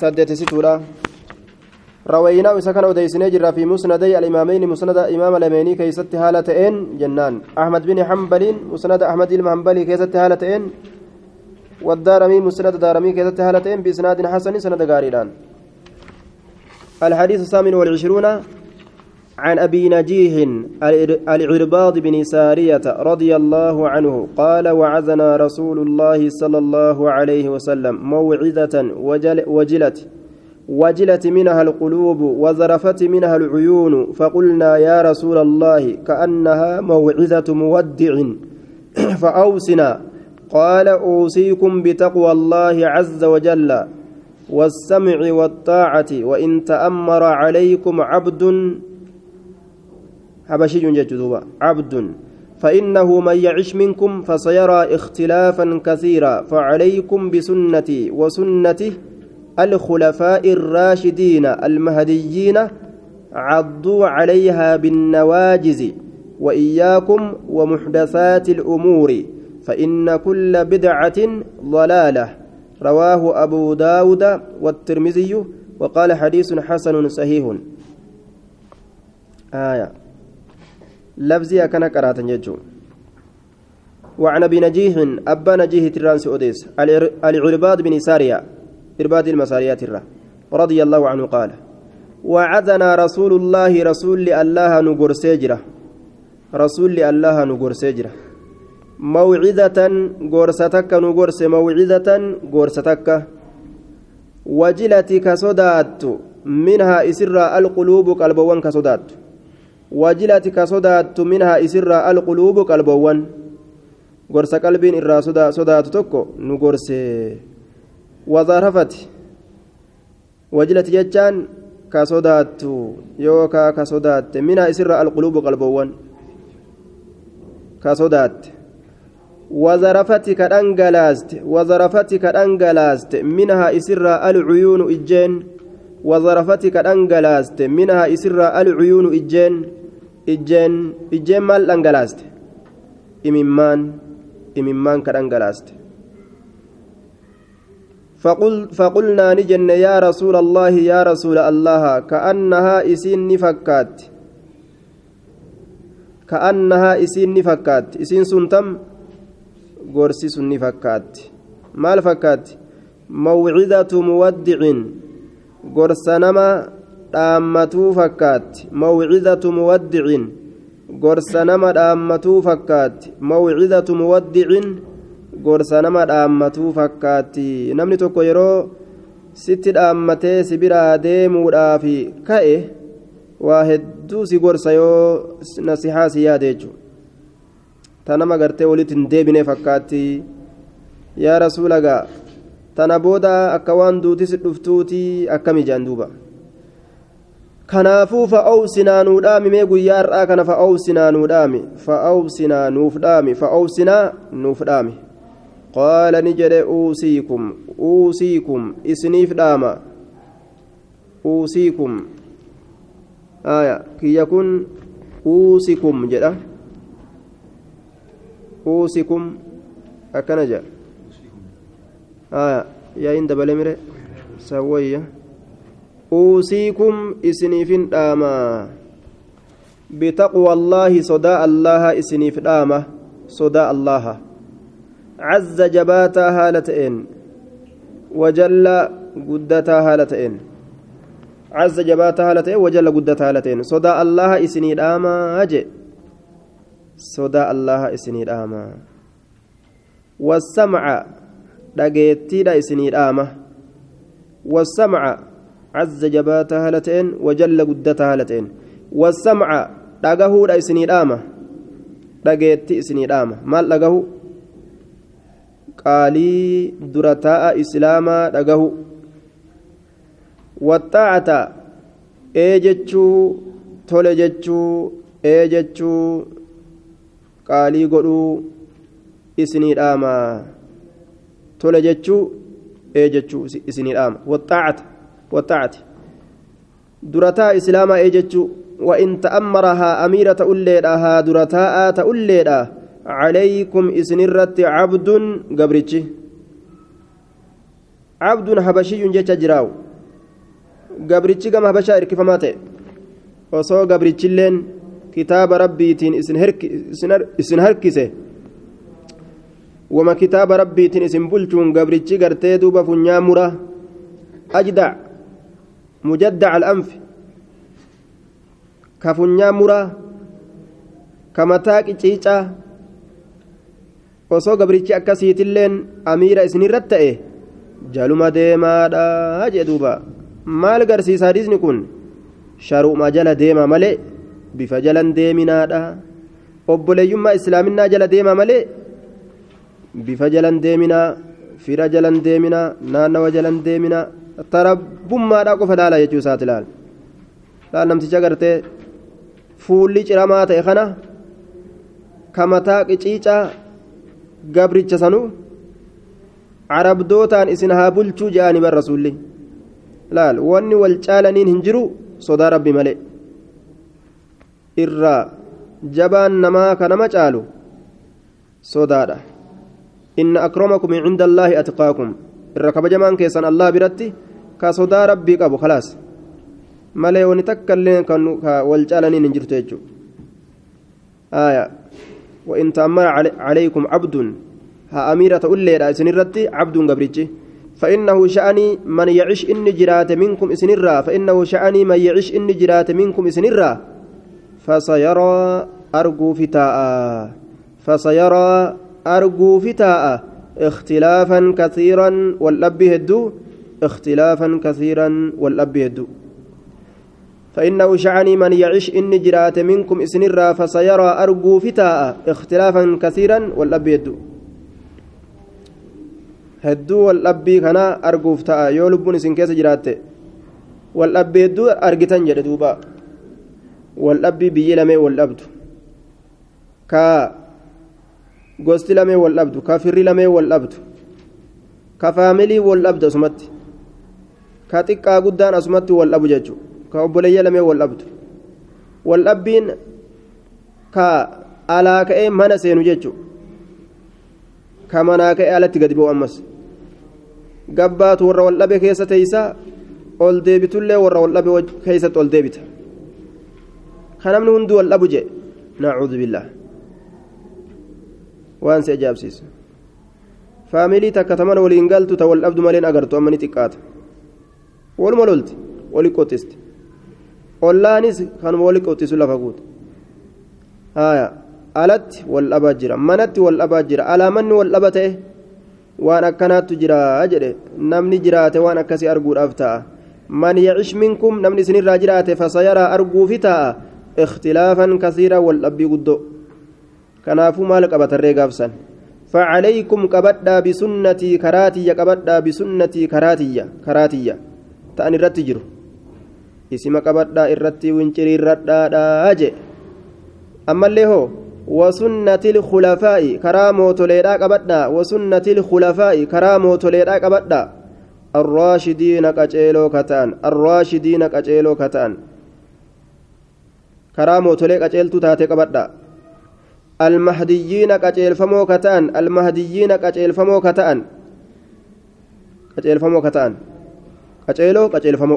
سدت ستورة روينا وسكن وديسنا جرا في مسندي الإمامين مسند إمام الأميني كيست هالتين جنان أحمد بن حنبل مسند أحمد المحنبلي كيست هالتين والدارمي مسند دارمي كيست هالتين بإسناد حسن سند غاريدان الحديث الثامن والعشرون عن أبي نجيح العرباض بن سارية رضي الله عنه قال وعزنا رسول الله صلى الله عليه وسلم موعظة وجل وجلت وجلت منها القلوب وذرفت منها العيون فقلنا يا رسول الله كأنها موعظة مودع فأوسنا قال أوصيكم بتقوى الله عز وجل والسمع والطاعة وإن تأمر عليكم عبد حبشي جدوبا عبد فإنه من يعش منكم فسيرى اختلافا كثيرا فعليكم بسنتي وسنته الخلفاء الراشدين المهديين عضوا عليها بالنواجز وإياكم ومحدثات الأمور فإن كل بدعة ضلالة. رواه أبو داود والترمذي وقال حديث حسن صحيح. آية. لفظي أكن قرأت يجو وعن أبي نجيح أبا نجيه ترانس أوديس العرباد بن سارية إرباد المساريات الرا رضي الله عنه قال وعدنا رسول الله رسول الله نقر سجرة رسول الله نقر سجرة. موعظة قرستك نقرس موعظة قرستك. وجلتك صدات منها إسر القلوب قلبوان كصدات isirraa alquluubu qalboowwan gorsa qalbiin irraa sodaatu tokko nu gorse wadaarafati wajilati jechaan ka sodaattu yookaa ka sodaatte minhaa isirraa alquluubu qalboowwan ka sodaatte وزرفت كدنجلاست وزرفت كدنجلاست منها إسر العيون إجين وزرفت كدنجلاست منها إسر العيون إجين ijjeen ijjeen maal dhangalaaste imimmaan imimmaan ka dhangalaaste فقلنا نجن يا رسول الله يا رسول الله. كأنها إسين نفكات. كأنها إسين نفكات. إسين سنتم غورسي سن نفكات. ما الفكات موعظة مودع. gorsa nama dhaammatuu fakkaatti. Mawcidatu muwaddicin. Gorsa nama dhaammatuu fakkaatti. Mawcidatu muwaddicin. Gorsa nama dhaammatuu fakkaatti. Namni tokko yeroo sitti dhaammatee si biraa deemuudhaaf ka'e waa hedduu si gorsa yoo nasihaa si yaade jechuudha. Ta nama gartee walitti hin deebinee fakkaatti. Yaa rasuulagaa tana booda akka waan duutis dhuftuutii akkami jaan duuba. kanaafuu fa'oowsinaa nuu dhaami mee guyyaa har'aa kana fa'oowsinaa nuu dhaami fa'oowsinaa nuuf dhaami fa'oowsinaa nuuf dhaami qaala ni jedhe uusiikum uusiikum isiniif dhaama. Uusiikum. Aya kiyya kun uusikum jedha. Uusikum akkana jedha aya yaayin dabale mire sawwayya أوصيكم إسنيفين داما بتقوى الله صداء الله إسنيف داما صداء الله. عز جباتا هالتين وجل قدتا هالتين عز جباتا هالتين وجل قدتا هالتين صداء الله إسني داما أجي صداء الله إسني داما والسمع. Dha isinii dhaama wasamca عز جباتها هالتين وجل قدتها هالتين والسمع dhagahu dha isinii dhaama dhageetti isinii dhaama maal dhagahu qaalii dura taa'a islaamaa dhagahu waxaacata ee jechuu tole jechuu ee jechuu qaalii godhuu isinii dhaama tole jechuu ee jechuu isinii dhaama waxaacata والطاعة درتا إسلاما إيجتشو وإن تأمرها أميرة أوليدها درتاء تأوليدا عليكم إسنرت عبد قبرتشي عبد حبشي جيتش جراو gabrichi gama habashaa hirkifamaa ta'e osoo gabrichilleen kitaaba rabbiitiin isin harkise wama kitaaba rabbiitiin isin bulchuun gabrichi gartee duuba funyaa mura ajdac mujaddac al'anfi ka funyaa mura ka mataa qiciicaa osoo gabrichi akkasiitilleen amiira isinirratti ta'e jaluma deemaadha jee duuba maal garsiisa hadiisni kun sharuuma jala deema malee bifa jalan deeminaadha obboleeyyummaa islaaminaa jala deema malee bifa jalan deeminaa fira jalan deeminaa naannawa jalan deeminaa tarabbummaadhaa qofa laala jechuu isaati laal laal namticha gartee fuulli ciramaa ta'e kana kamataa qiciicaa gabricha sanuu carabdootaan isin haa bulchuu je'anii bar rasuulli laal wanni wal caalaniin hin jiru sodaa rabbi malee. Irraa jabaan namaa ka nama caalu sodaadha akramakum cinda allaahi atqaakum irra kabajamaan keessan allah biratti ka sodaa rabbii qabu khalaas malee wani takka illee wal caalaniin hin jirtu jechuudha وإن تأمر عليكم عبد ها أميرة أولي إسنرتي عبد قبرتي فإنه شأني من يعيش إن جرات منكم إسنرا فإنه شأني من يعيش إن جرات منكم إسنرا فسيرى أرجو فتاء فسيرى أرجو فتاء اختلافا كثيرا والأب هدو اختلافا كثيرا والأب هدو فإنه شعني من يعيش إن جرات منكم إسنرا فسيرى أرجو فتاء اختلافا كثيرا والأب هدو hedduu. Wal dhabbii kana arguuf ta'a yoo lubbuun isin keessa jiraatte wal dhabbii hedduu argitan jedhe gosti lamee wal dhabdu ka firri lamee wal dhabdu ka faamilii wal dhabdu asumatti ka xiqqaa guddaan asumatti wal dhabu jechuudha. Ka obboleeyya lamee wal dhabdu. Wal dhabbiin ka alaa ka'ee mana seenu jechuudha. Ka manaa ka'ee alatti gadi bu'u ammas. gabbaatu warra wal dhabe keessa teeysa ol deebitullee warra wal dhabe keessatti ol deebita. Ka namni hundi wal dhabu jee nacuudhu billah waan si ajaa'ibsiisu faamilii takka tamana waliin galtu ta wal dhabdu maleen agartu amma ni xiqqaata waluma lolti wali qoxisti ollaanis kanuma wali qoxisu lafa guuta haya alatti wal dhabaa jira manatti wal dhabaa jira alaamanni wal dhaba ta'e waan akkanaattu jira jedhe namni jiraate waan akkasii arguudhaaf ta'a man yacish minkum namni isinirraa jiraate fasayaraa arguufi ta'a ikhtilaafan kasiira wal dhabbii guddoo kanaafuu maal qabatarree gaafsan? فعليكم كبدا بسنتي كراتي كبدا بسنتي كراتي كراتي تأني رتجر اسم كبدا الرتي وينشري الردادا أجي أما اللي هو وسنة الخلفاء كرامو توليدا قبدا وسنة الخلفاء كرامو توليدا قبدا الراشدين كجيلو كتان الراشدين كجيلو كتان كرامو تولي كجيلتو تاتي قبدا المهديين كجيل فمو كتان المهديين كجيل فمو كتان كجيل فمو كتان كجيلو كجيل فمو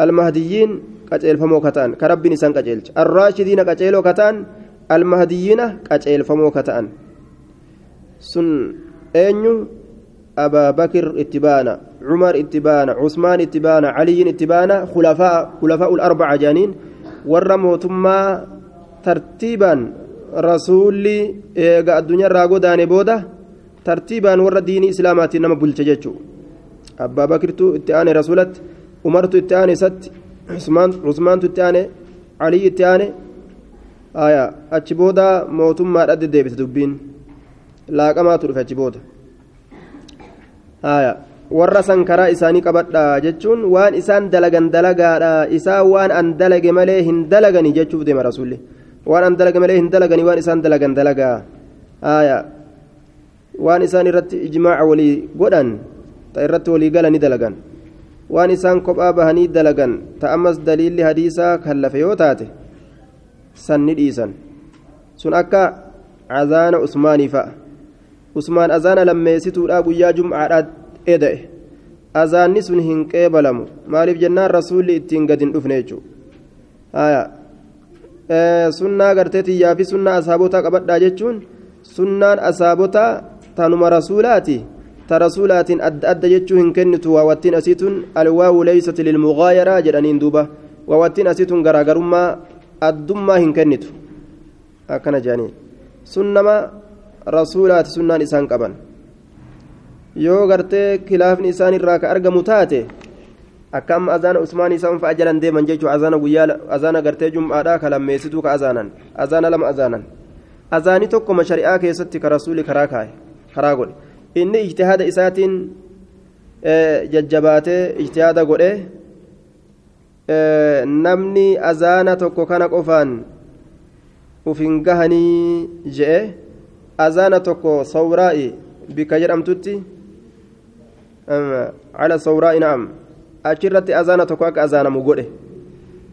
المهديين qaceelfamoo kata'an ka rabbiin isaan qaceelcha arraashidiina qaceeloo kata'an almahadiyyiina qaceelfamoo kata'an sun eenyu abaa bakir itti baana cumar itti baana cusmaan itti baana caliyyiin itti baana khulafaa tartiibaan rasuulli eega addunyaarraa godaane booda tartiibaan warra diinii islaamaatiin nama bulcha jechuu abbaa bakirtu itti aane rasuulatti umartu itti aane isatti usmaantu itti aane calii itti aane. Achi booda mootummaadha deddeebite dubbiin. Laaqamaatu dhufe achi booda. Warra san karaa isaanii qabadha jechuun waan isaan dalagan dalagaadha isaan waan an dalage malee hin dalagani jechuuf deema rasuulli waan an dalage malee hin dalagani waan isaan dalagan dalagaa aya waan isaan irratti ijmaaca walii godhan ta irratti walii galani dalagan waan isaan kophaa bahanii dalagan ta ammas daliilli hadiisaa kan lafe yoo taate san ni dhiisan sun akka azaana usmaanii fa'a usmaan azaana lammeessituudha guyyaa jum'aadhaa eda'e azaanni sun hin qeebalamu maaliif jennaan rasuulli ittiin gad hin dhufne jechuudha sunnaa gartee xiyyaa fi sunnaa asaabotaa qabadhaa jechuun sunnaan asaabotaa tanuma rasuulaati. Ta rasuulaatiin adda adda jechuu hin kennitu. Waawattiin asiitun alwaawu leeysati lilmugaayaraa jedhaniin duuba. Waawattiin asiitun garaagarummaa addummaa hin kennitu. Akkana jedhanii. Sunnama rasuulaati sunnaan isaan qaban. Yoo gartee kilaafni isaan irraa ka argamu taate akka amma azaana usmaan isaan fa'a jalan deeman jechuun azaana guyyaa azaana gartee jum'aadhaa ka lammeessituu ka azaanan azaana lama azaanan azaanii tokkoma shari'aa keessatti ka rasuuli karaa kaa'e karaa godhe inni ijtihaada isaatiin jajjabaatee ijtihaada godhe namni azaana tokko kana qofaan uf hin gahanii je'e azaana tokko sawraa'i bika jedhamtutti cala sawraa'i na'am achirratti azaana tokko akka azaanamu godhe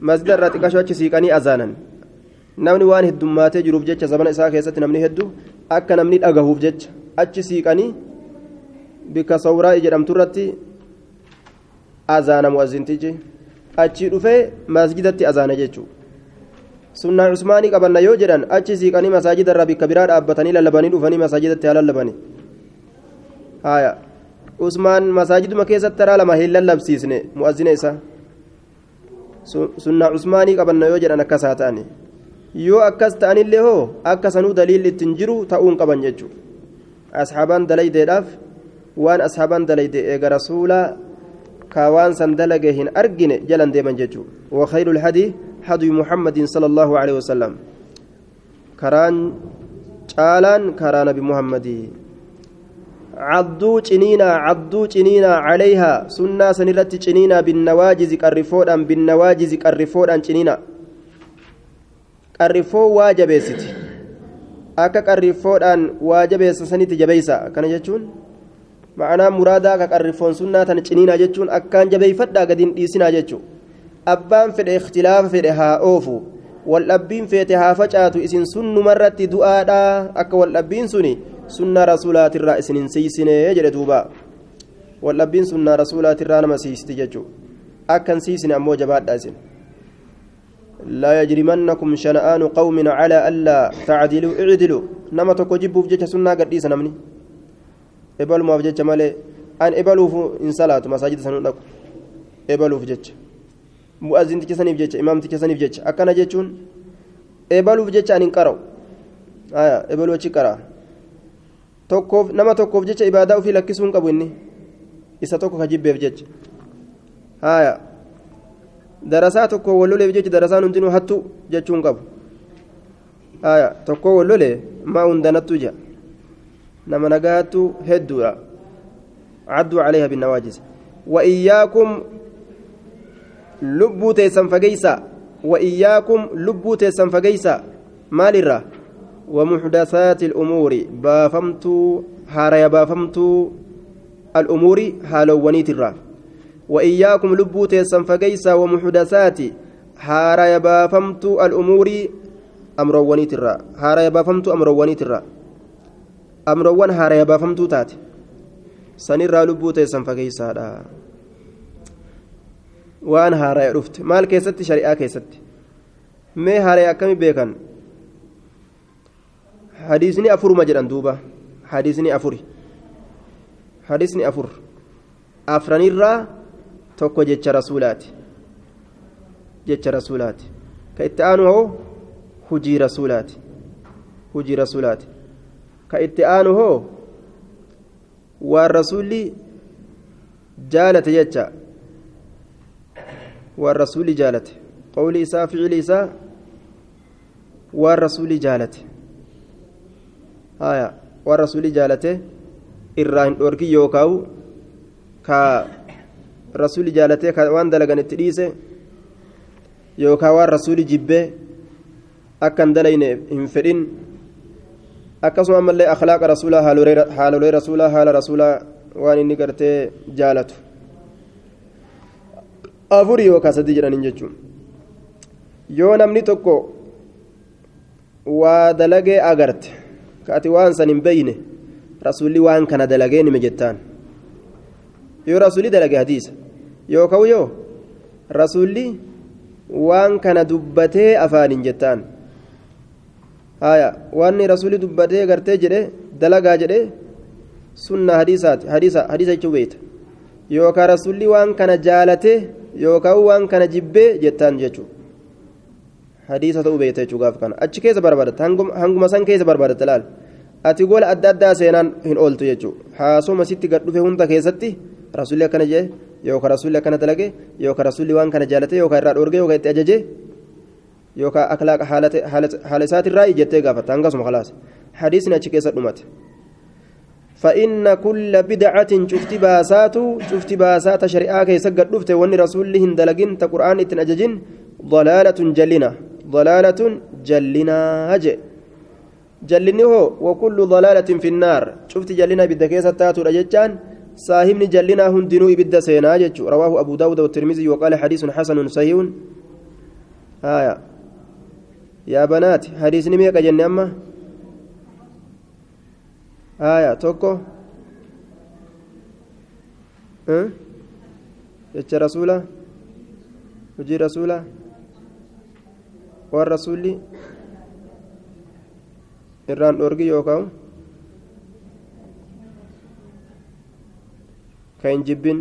masjida irraa xiqqashoo achi siiqanii azaanan namni waan heddummaatee jiruuf jecha zabana isaa keessatti namni heddu akka namni dhagahuuf jecha achi siiqanii bika sawraa'i jedhamturratti azaanamu azintichi achii dhufee masjidatti azaana jechuudha sunnaa cusmaanii qabanna yoo jedhan achi siiqanii masaajida irraa bikka biraa dhaabbatanii lallabanii dhufanii masaajidatti haa lallabani haya lama hin lallabsiisne mu'azzina isaa sunnaa cusmaanii qabanna yoo jedhan akkas haa ta'ani yoo akkas ta'anillee hoo akka sanuu daliilli ittiin jiru ta'uun qaban jechuudha asxaabaan dalaydeedhaaf waan asxaabaan dalayde eega rasuulaa ka waan san dalage hin argine jalan deeman jechuudha وخير الهدي هدي محمد صلى الله عليه وسلم كران karaa nabi muhammadii cadduu ciniinaa cadduu ciniinaa calayhaa sunnaa san irratti ciniinaa binnawaajizi qarrifoodhaan binnawaajizi qarrifoodhaan ciniinaa qarrifoo waa jabeessiti akka qarrifoodhaan waa jabeessa sanitti jabeeysa akkana jechuun ma'anaa muraadaa ka qarrifoon sunnaa tan ciniinaa jechuun akkaan jabeeyfadhaa gadiin dhiisinaa jechuu abbaan fedhe ikhtilaafa fedhe haa oofu waldhabbiin feete haa facaatu isin sunnumarratti du'aadhaa akka waldhabbiin suni sunnaa rasuulaatirraa isin hin siisine jedhe duuba waldhabbiin sunnaa rasuulaatirraa nama siisti jechuu akkan siisine ammoo jabaadha isin لا يجرمنكم شنآن قوم على ألا تعدلوا اعدلوا. نما تكو جبوا في جيش سنة قديسة نمني. إبلوا ما في جيش مالي. أن إبلوا إن صلاة مساجد سنودك إبلوا في جيش. مؤذن تكسني في جيش إمام تكسني في جيش. أكنا جيشون. إبلوا في جيش أن انقروا آية إبلوا تشكرا tokkoof nama tokkoof jecha ibaadaa ofii lakkisuun qabu inni isa tokko ka jibbeef jecha haya darasaa tokko walloleef jecha darasaan hundinuu hattu jechuun qabu haya tokko wallolee maa hundanattu jea nama nagaattu hedduudha cadduu calayha binnawaajis وإياكم لبو تيسن فقيسا وإياكم لبو تيسن فقيسا مال الرّ ومحدثات الأمور. بافمت هاريا بافمت الأمور هالونيت الرا. وإياكم لبوت سنفقيسا ومحدثات. هاريا بافمت الأمور أمرونيت الرا. هاريا بافمت أمرونيت الرا. أمرون هاريا بافمت تات. سنرى لبوت سنفقيسا وأن هاريا رفت مال كيست؟ شريعة كيست. ما هاريا كم بيكن. Afranirraa tokko jecha rasuulaati jecha rasuulaati ka itti aanu hoo hujii rasuulaati hujii rasuulaati ka itti aanu hoo waan rasuulli jaalate jecha waan rasuulli jaalate qawli isaa ficili isaa waan rasuulli jaalate haya waan rasuulii jaalate irraa hin dhoorkin yookaan ka rasuulii jaalatee waan dalagan itti dhiise yookaan waan rasuulii jibbee akka hin dalayne hin fedhin akkasuma ammallee akhlaaqa rasuulaa haalolee rasuulaa haala rasuulaa waan inni gartee jaalatu afurii yookaan sadii jedhaniin jechuun yoo namni tokko waa dalagee agarte. كأتي وان سنين بينه رسولي وان كان دلقين مجتان يو رسولي دلق حديث يو كو يو رسولي وان كان دبته أفان جتان آية وان رسولي دبته قرته جده دلقا جده سنة حديثات حديثة حديثة جويت يو كرسولي وان كان جالته يو كو وان كان جبه جتان جتو hadiisa ta'uu beeyta jechuudha gaaf kana achi keessa barbaadatta hanguma san keessa barbaadatta laal ati gola adda addaa seenaan hin ooltu jechuudha haasoma sitti gad dhufe hunda keessatti rasuulli akkana jedhe yookaan rasuulli akkana dalage yookaan rasuulli waan kana jaalate yookaan irraa dhoorge yookaan itti ajaje yookaan akhlaaqa haala isaatirraa jettee gaafatta hangasuma khalaas hadiisni achi keessa dhumate. فإن كل بدعة شفت باسات شفت باسات شريعة كي سجد دفت ون رسول هندلجن تقرآن اتنججن ضلالة جلنا ضلالة جلنا هج جلني هو وكل ضلالة في النار. شفت جلنا بالدكيسة تاتو رججان؟ صاحبني جلنا هندنو إبدا سينا رواه أبو داود والترمذي وقال حديث حسن صحيح. آية. يا بنات حديث نميك جنة أما؟ aya tokko jecha rasuula hojii rasuula waan rasuulli irraan dhoorgi yookaan ka hin jibbin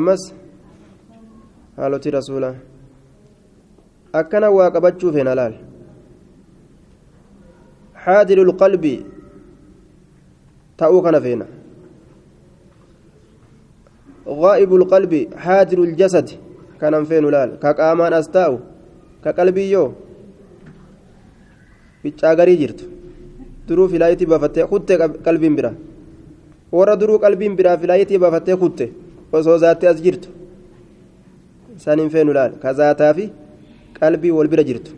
ammas haalotii rasuula akkana waa qabachuuf hin alaal حاضر القلب تأو كان فينا غائب القلب حاضر الجسد كان فين لال كقامان أستاو كقلبي يو بيتشاغري جرت duruu filaayitii baafattee kutte qalbiin bira warra duruu qalbiin biraa filaayitii baafattee kutte osoo zaattee as jirtu isaan hin feenu laal ka zaataa fi qalbii wal bira jirtu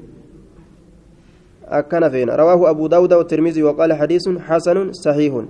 أكن فينا رواه أبو داود والترمذي وقال حديث حسن صحيح